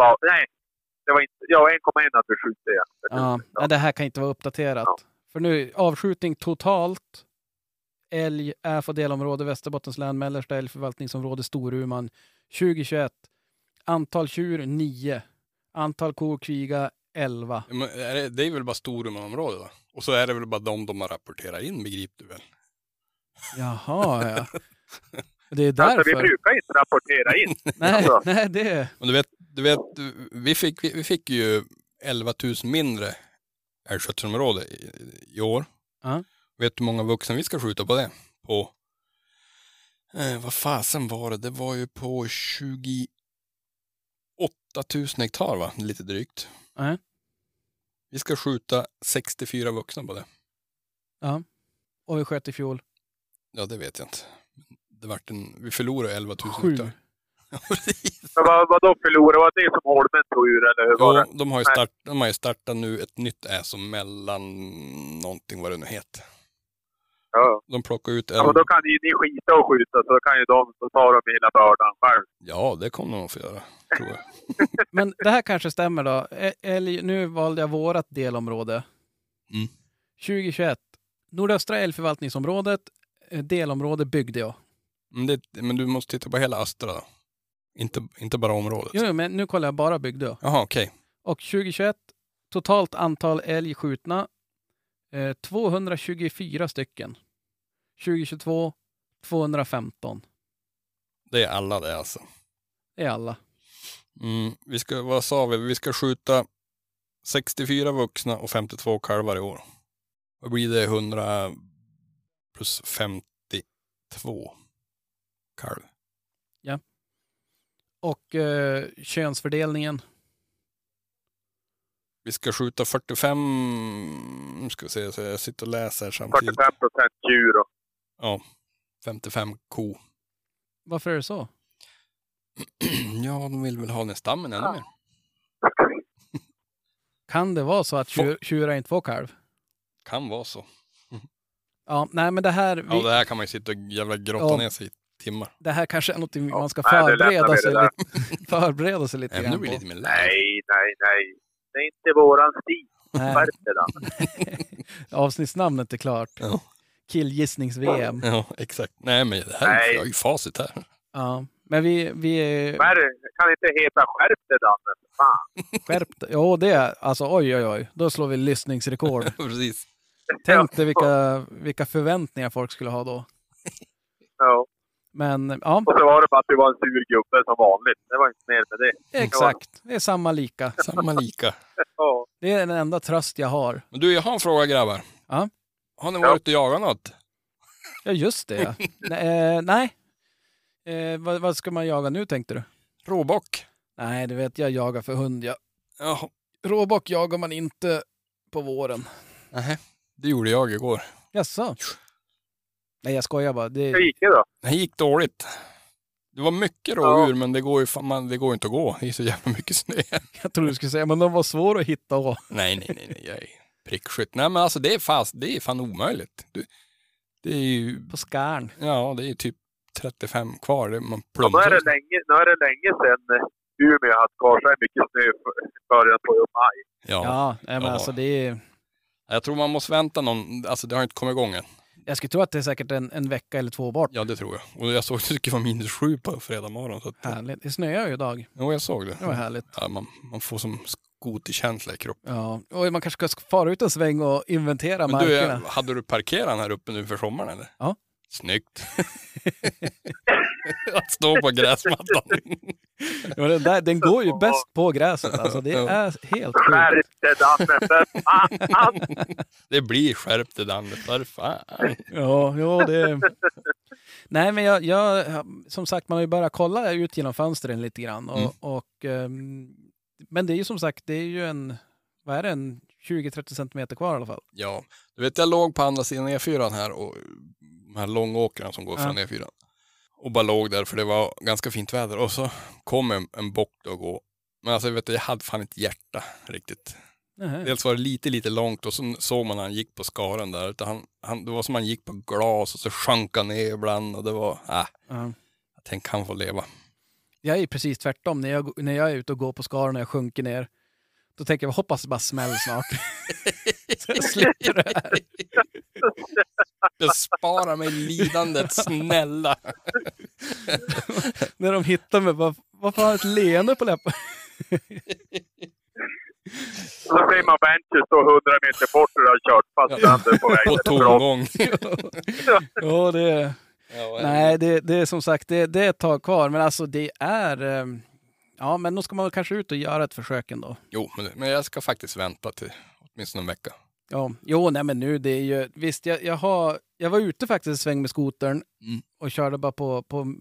Va, nej, det var inte... Ja, 1,1 hade vi skjutit. Ja, Ja, nej, det här kan inte vara uppdaterat. Ja. För nu, avskjutning totalt. Älg, FO delområde, Västerbottens län, mellersta älgförvaltningsområde, Storuman, 2021. Antal tjur 9. Antal kor, kviga 11. Ja, men är det, det är väl bara Storumanområdet då? Och så är det väl bara de de har rapporterat in, begriper du väl? Jaha, ja. Det är Alltså, vi därför. brukar inte rapportera in. Nej, Alltså. nej, det... Och du vet, du vet vi, fick, vi, vi fick ju 11 000 mindre älgskötselområde i, i år. Ja. Vet du hur många vuxna vi ska skjuta på det? På, eh, vad fasen var det? Det var ju på 28 000 hektar va? Lite drygt. Nej. Vi ska skjuta 64 vuxna på det. Och vi sköt i fjol Ja, det vet jag inte. Det vart en, vi förlorade 11 000 sju. hektar. Men vad, vad då förlorade? Var det som Holmen tog ur eller hur var det? Jo, de har ju start, de har ju startat nu ett nytt äso mellan någonting vad det nu heter. Ja. De plockar ut ja. men en... då kan ju ni skita och skjuta så kan ju de, då tar de hela bördan själv. Ja, det kommer de att få göra, tror jag. Men det här kanske stämmer då. Älg, nu valde jag vårat delområde. Mm. 2021. Nordöstra älgförvaltningsområdet, delområde byggde jag. Men, det, men du måste titta på hela Astra. Inte, inte bara området. Jo, men nu kollar jag bara byggde jag. Jaha, okej. Och 2021, totalt antal älg skjutna, eh, 224 stycken. 2022, 215. Det är alla det alltså. Det är alla. Mm, vi ska, vad sa vi? Vi ska skjuta 64 vuxna och 52 kalvar i år. Vad blir det? 100 plus 52 kalv. Och eh, könsfördelningen. Vi ska skjuta 45, nu ska vi se, så jag sitter och läser samtidigt. 45 procent djur och Ja, 55 ko. Varför är det så? ja, de vill väl ha den stammen ännu mer. Kan det vara så att tjur, tjurar inte får kalv? Kan vara så. Ja, nej men det här, vi, Ja, det här kan man ju sitta och jävla grotta Ja. ner sig i timmar. det här kanske är något man ska nej, förbereda sig, lite, förbereda sig lite grann på. lite. Nej, nej, nej. Det är inte våran stil. Skärp dig. Avsnittsnamnet är klart. Ja. Killgissnings-VM. Ja, exakt. Nej, men det här Nej. är jag har ju facit här. Ja, men vi, vi Skärp, kan inte heta skärp dig Danne. Fan. skärpta. Jo, det är alltså oj, oj, oj. Då slår vi lyssningsrekord. Precis. Tänk dig vilka, vilka förväntningar folk skulle ha då. Ja. Men ja, Och så var det bara att du var en sur gubbe som vanligt. Det var inte mer med det. exakt. Det är samma lika. Samma lika. Ja. Det är den enda tröst jag har. Men du, jag har en fråga grabbar. Ja. Har ni Ja. varit och jagat något? Ja, just det. nej. Eh, nej. Eh, vad, vad ska man jaga nu tänkte du? Råbock? Nej, du vet jag jagar för hund. Ja. Jaha. Råbock jagar man inte på våren. Nähä. Det gjorde jag igår. Jaså? Nej, jag skojar bara. Hur Det, gick det då? Det gick dåligt. Det var mycket rådjur, men det går ju fan, man, det går inte att gå. Det är så jävla mycket snö. jag tror du skulle säga, men de var svåra att hitta och... nej, nej, nej, nej. Jag är prickskytt. Nej, men alltså det är, fast, det är fan omöjligt. Du, det är ju, På skarn. ja, det är typ 35 kvar. Det- Man Ja, nu, är det länge, nu är det länge sedan eh, Umeå hade kvar så mycket snö i början på maj. Ja. Ja, nej, men Ja. alltså det är... Jag tror man måste vänta någon, alltså det har inte kommit igång än. Jag skulle tro att det är säkert en, en vecka eller två bort. Ja, det tror jag. Och jag såg att det skulle vara minus sju på fredag morgon. Så att, Härligt. Det snöar ju idag. jo, jag såg det. Det var härligt. Ja, man, man får som skoterkänsla i kroppen. Ja, och man kanske ska fara ut en sväng och inventera Men du, markerna. hade du parkerat här uppe nu för sommaren eller? Ja. Snyggt. att stå på gräsmattan. Ja, den, där, den går ju bäst på gräset. Alltså, det är helt sjukt. Skärp dig Danne, för fan! det blir skärpt det Danne, för fan. Ja, ja det... Nej, men jag, jag, som sagt, man har ju börjat kolla ut genom fönstren lite grann. Och, Mm. och, ehm, men det är ju som sagt, det är ju en, vad är det, en 20-30 centimeter kvar i alla fall. Ja, du vet jag låg på andra sidan E4 här och de här långåkrarna som går Ja. från E4. Och bara låg där för det var ganska fint väder och så kom en, en bock då och gå. Men alltså vet du, jag hade fan ett hjärta riktigt. Nähä. Dels var det lite, lite långt och så såg man när han gick på skaren där. Utan han, han, det var som han gick på glas och så sjönk han ner ibland och det var, äh, Ja. jag tänkte han får leva. Jag är precis tvärtom. När jag, när jag är ute och går på skaren och jag sjunker ner, då tänker jag hoppas det bara smäller snart. Jag slipper det här. Bespara mig lidandet, snälla. När de hittar mig, bara, varför har jag ett leende på läppen? Så ser man Benches stå 100 meter bort och har kört fast Danne på På vägen. tomgång. ja, det, Ja, nej, det, det är som sagt, det, det är ett tag kvar. Men alltså det är... eh, Ja, men då ska man väl kanske ut och göra ett försök ändå. Jo, men, men jag ska faktiskt vänta till åtminstone en vecka. Ja, jo, nej men nu det är ju, visst jag, jag har, jag var ute faktiskt en sväng med skotern Mm. och körde bara på, på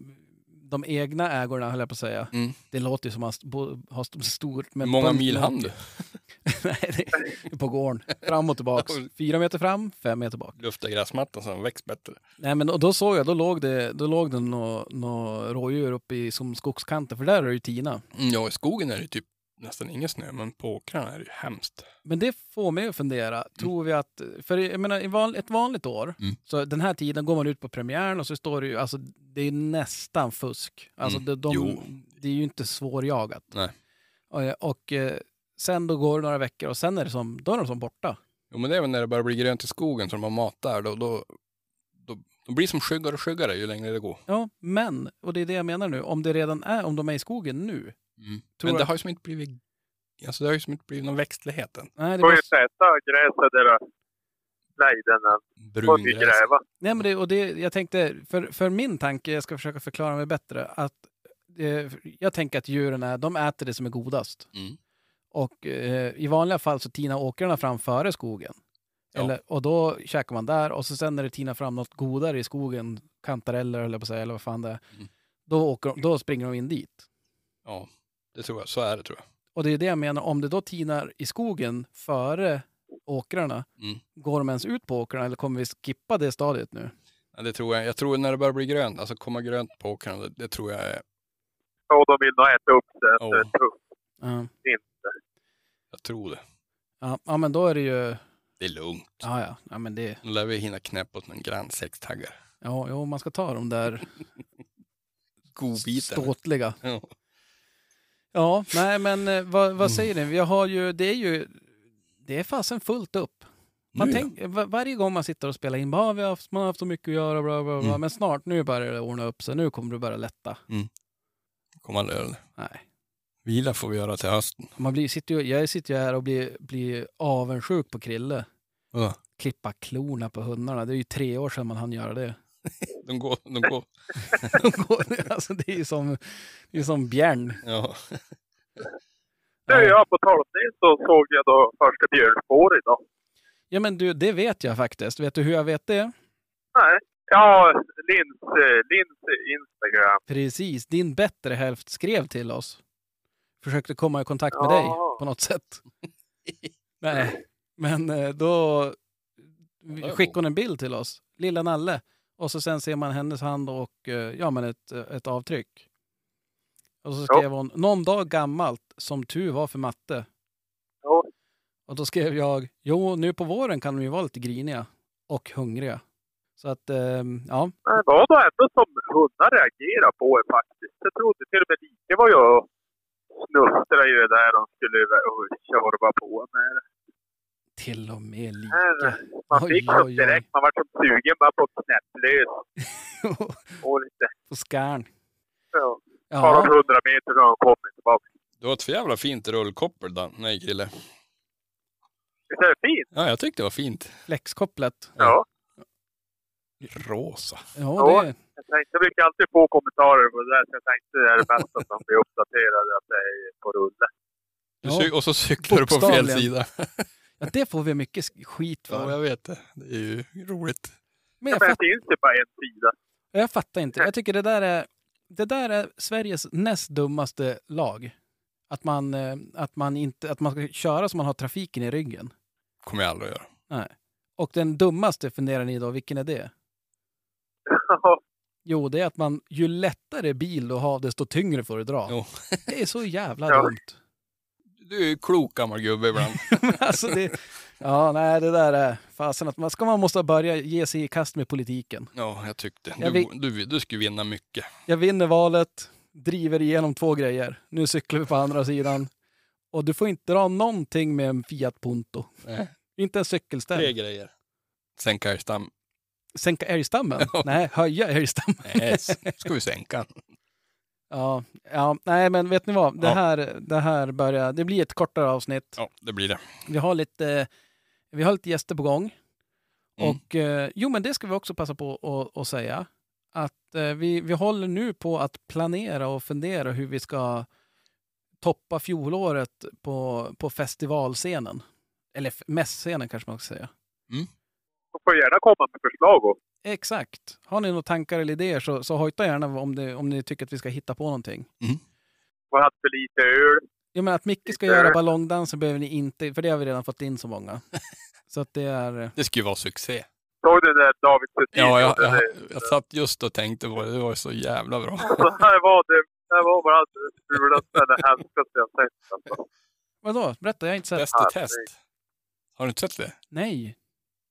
de egna ägorna höll jag på att säga. Mm. Det låter ju som att ha st- stort. Hur Men många mil hann du? nej, det på gården. Fram och tillbaks. Fyra meter fram, fem meter bak. Lufta gräsmattan så den väcks bättre. Nej men och då såg jag, då låg det, då låg det nå, nå rådjur uppe i som skogskanten, för där är det ju tina. Mm, Ja, i skogen är det typ nästan ingen snö, men på åkrarna är det ju hemskt. Men det får mig att fundera, tror vi att, för jag menar i van, ett vanligt år, Mm. så den här tiden går man ut på premiären och så står det ju, alltså det är nästan fusk. Alltså Mm. de, de, det är ju inte svårjagat. Nej. Och, och eh, sen då går det några veckor och sen är det som, då är de som borta. Jo, men det är väl när det börjar bli grönt i skogen som de har mat där, då, då, då, då blir som skyggare och skyggare ju längre det går. Ja, men, och det är det jag menar nu, om det redan är, om de är i skogen nu. Mm. Men det har ju som inte blivit, alltså det har ju som inte blivit någon växtlighet än. Nej, det får ju sätta gräset där vi Brungräs. gräva. nej men det, och det, jag tänkte, för, för min tanke, jag ska försöka förklara mig bättre, att eh, jag tänker att djuren är, de äter det som är godast. Mm. Och eh, i vanliga fall så tinar åkrarna fram före skogen. Ja. Eller, och då käkar man där och så sen när det tinar fram något godare i skogen, kantareller eller på säga, eller vad fan det är, Mm. då, åker, då springer de in dit. Ja, det tror jag. Så är det tror jag. Och det är det jag menar, om det då tinar i skogen före åkrarna, Mm. går de ens ut på åkrarna eller kommer vi skippa det stadiet nu? Ja, det tror jag. Jag tror när det börjar bli grönt, alltså komma grönt på åkrarna, det, det tror jag är, Och de vill nog äta upp Ja. ett tufft Ja. vinter. jag tror det. Ja, ja, men då är det ju... Det är lugnt. Ja, ja. ja men det... Nu lär vi hinna knäppa åt någon grann sextaggar. Ja, jo, man ska ta de där Godbitar. ståtliga. Ja. Ja, nej men eh, vad, Mm. vad säger ni? Vi har ju, det är ju, det är fasen fullt upp. Man Nu, ja. tänk, var, varje gång man sitter och spelar in, bara, vi har haft, man har haft så mycket att göra, bla, bla, bla. Mm. men snart, nu börjar det ordna upp sig, nu kommer det börja lätta. Kommer man göra det. Nej. Vila får vi göra till hösten. Man blir, sitter ju, jag sitter ju här och blir, blir avundsjuk på Krille. Vadå? Klippa klorna på hundarna, det är ju tre år sedan man hann göra det. De går, de går. De går, alltså, det är ju som, det är som bjärn. Ja. Ja, på tal om det så såg jag då första björnspår idag. Ja men du, det vet jag faktiskt. Vet du hur jag vet det? Nej. Ja, Lins, eh, Lins Instagram. Precis, din bättre hälft skrev till oss. Försökte komma i kontakt med Ja. dig på något sätt. Nej, men eh, då skickade hon en bild till oss, lilla Nalle. Och så sen ser man hennes hand och eh, ja, men ett, ett avtryck. Och så skrev hon, någon dag gammalt, som tur var för matte. Ja. Och då skrev jag, jo nu på våren kan de ju vara lite griniga och hungriga. Så att, ehm, ja, Det var nog ändå som hundar reagerar på det faktiskt. Jag trodde till och med Dike var ju och snuttrade ju där de skulle tjorva på med det. Till och med lika. Man fick oj, så oj. direkt, man var som sugen bara på knäpplös. Och lite, På skarn. ja. Bara Ja, hundra meter så har de kommit tillbaka. Du har ett för jävla fint rullkoppel Dan. Nej kille. Visst är det fint? Ja, jag tyckte det var fint. flexkopplet. Ja. Rosa. Ja, det, Jag tänkte, jag brukar alltid få kommentarer på det där, så jag tänkte det är det bästa som blir uppdaterade, att det är på rulle. Ja, och så cyklar du på fel sida. ja, det får vi mycket sk- skit Ja, för. jag vet det. Det är ju roligt. Men jag, Men det fatt, finns ju bara en sida. jag fattar inte. Jag tycker det där är, det där är Sveriges näst dummaste lag. Att man, eh, att, man inte, att man ska köra som man har trafiken i ryggen. kommer jag aldrig att göra. Nej. Och den dummaste funderar ni då, vilken är det? Jo, det är att man, ju lättare bil du har, desto tyngre får du dra. Jo. Det är så jävla Ja. dumt. Du är klok gammal gubbe ibland. Alltså det, ja, nej, det där är fasen att man ska man måste börja ge sig i kast med politiken. Ja, jag tyckte. Jag Du, du, du skulle vinna mycket. Jag vinner valet, driver igenom två grejer. Nu cyklar vi på andra sidan. Och du får inte dra någonting med en Fiat Punto. Nej. Inte en Tre cykelställ. grejer. Sänka älgstam. Sänka älgstammen? Nej, höja älgstammen. Nej, ska vi sänka. Ja, ja, nej men vet ni vad? Det Ja. här, det här börjar, det blir ett kortare avsnitt. Ja, det blir det. Vi har lite, vi har lite gäster på gång. Mm. Och eh, jo, men det ska vi också passa på att- att säga. Att eh, vi, vi håller nu på att planera och fundera hur vi ska toppa fjolåret på, på festivalscenen. Eller mässscenen kanske man ska säga. De får gärna komma med förslag. Och, Exakt. Har ni några tankar eller idéer så, så hojta gärna om, det, om ni tycker att vi ska hitta på någonting. och haft för lite öl. Jag menar att Micke ska göra ballongdansen behöver ni inte, för det har vi redan fått in så många. Så att det är... Det skulle ju vara succé. Såg du där David Sundin Ja, jag, jag, det? jag satt just och tänkte på det. Det var ju så jävla bra. Här var det. Det var bara det fulaste eller hemskaste jag sett. Alltså. Vadå? Berätta, jag har inte sett. Bäst i test. Har du inte sett det? Nej.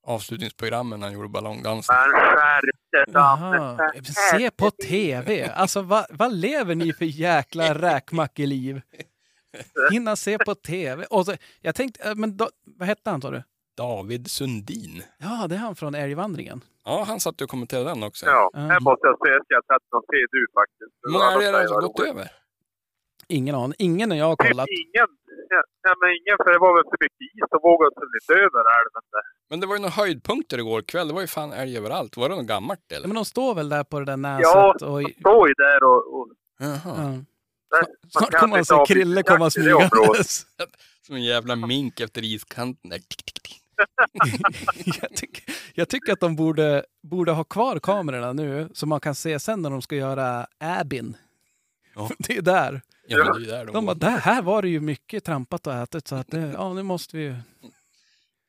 Avslutningsprogrammen när han gjorde ballongdansen. Men skärp dig Jaha. Se på TV. Alltså vad, vad lever ni för jäkla räkmackeliv? Hinna se på TV. Och så, jag tänkte, äh, men då, vad hette han sa du? David Sundin. Ja, det är han från Älgvandringen. Ja, han satt och kommenterade den också. Ja, här måste jag säga att jag har sett någon se du faktiskt. Hur många är det som gått över? Ingen aning. Ingen när jag har kollat. ingen. Ja, ja, men ingen, för det var väl för mycket is. De vågade sig inte över älven. där. Men det var ju några höjdpunkter igår kväll. Det var ju fan älg överallt. Var det något gammalt Ja, eller? men de står väl där på det där näset. Ja, och, de står ju där och... och Jaha. ja. där, Snart kommer se ha Krille komma smygandes. Som en jävla mink efter iskanten där. Jag, tycker, jag tycker att de borde, borde ha kvar kamerorna nu så man kan se sen när de ska göra Abin. Ja. Det är där. Ja, men det är ju där de, De bara, går. där här var det ju mycket trampat och ätit så att det, ja, nu måste vi ju...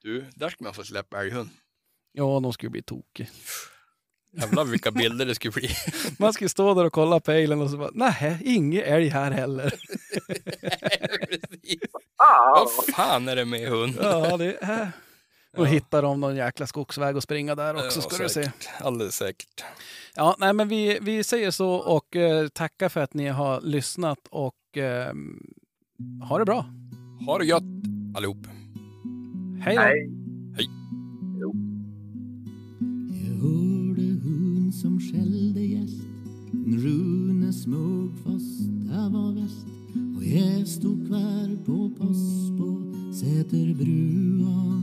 Du, där ska man få släppa älghund. Ja, de skulle bli tokig. Jävlar vilka bilder det skulle bli. Man skulle stå där och kolla på ejlen och så bara, nej, ingen älg här heller. Precis. Vad fan är det med hund? Ja, det är... Och Ja. hittar de någon jäkla skogsväg och springa där också, Ja, ska du se. Alldeles säkert. Ja, nej, men vi, vi säger så och eh, tackar för att ni har lyssnat och eh, ha det bra. Ha det gött allihop. Hej då! nej. Jag hörde hund som skällde gäst En Rune Smugfoss, där var väst Och jag stod kvar på post på Säterbrua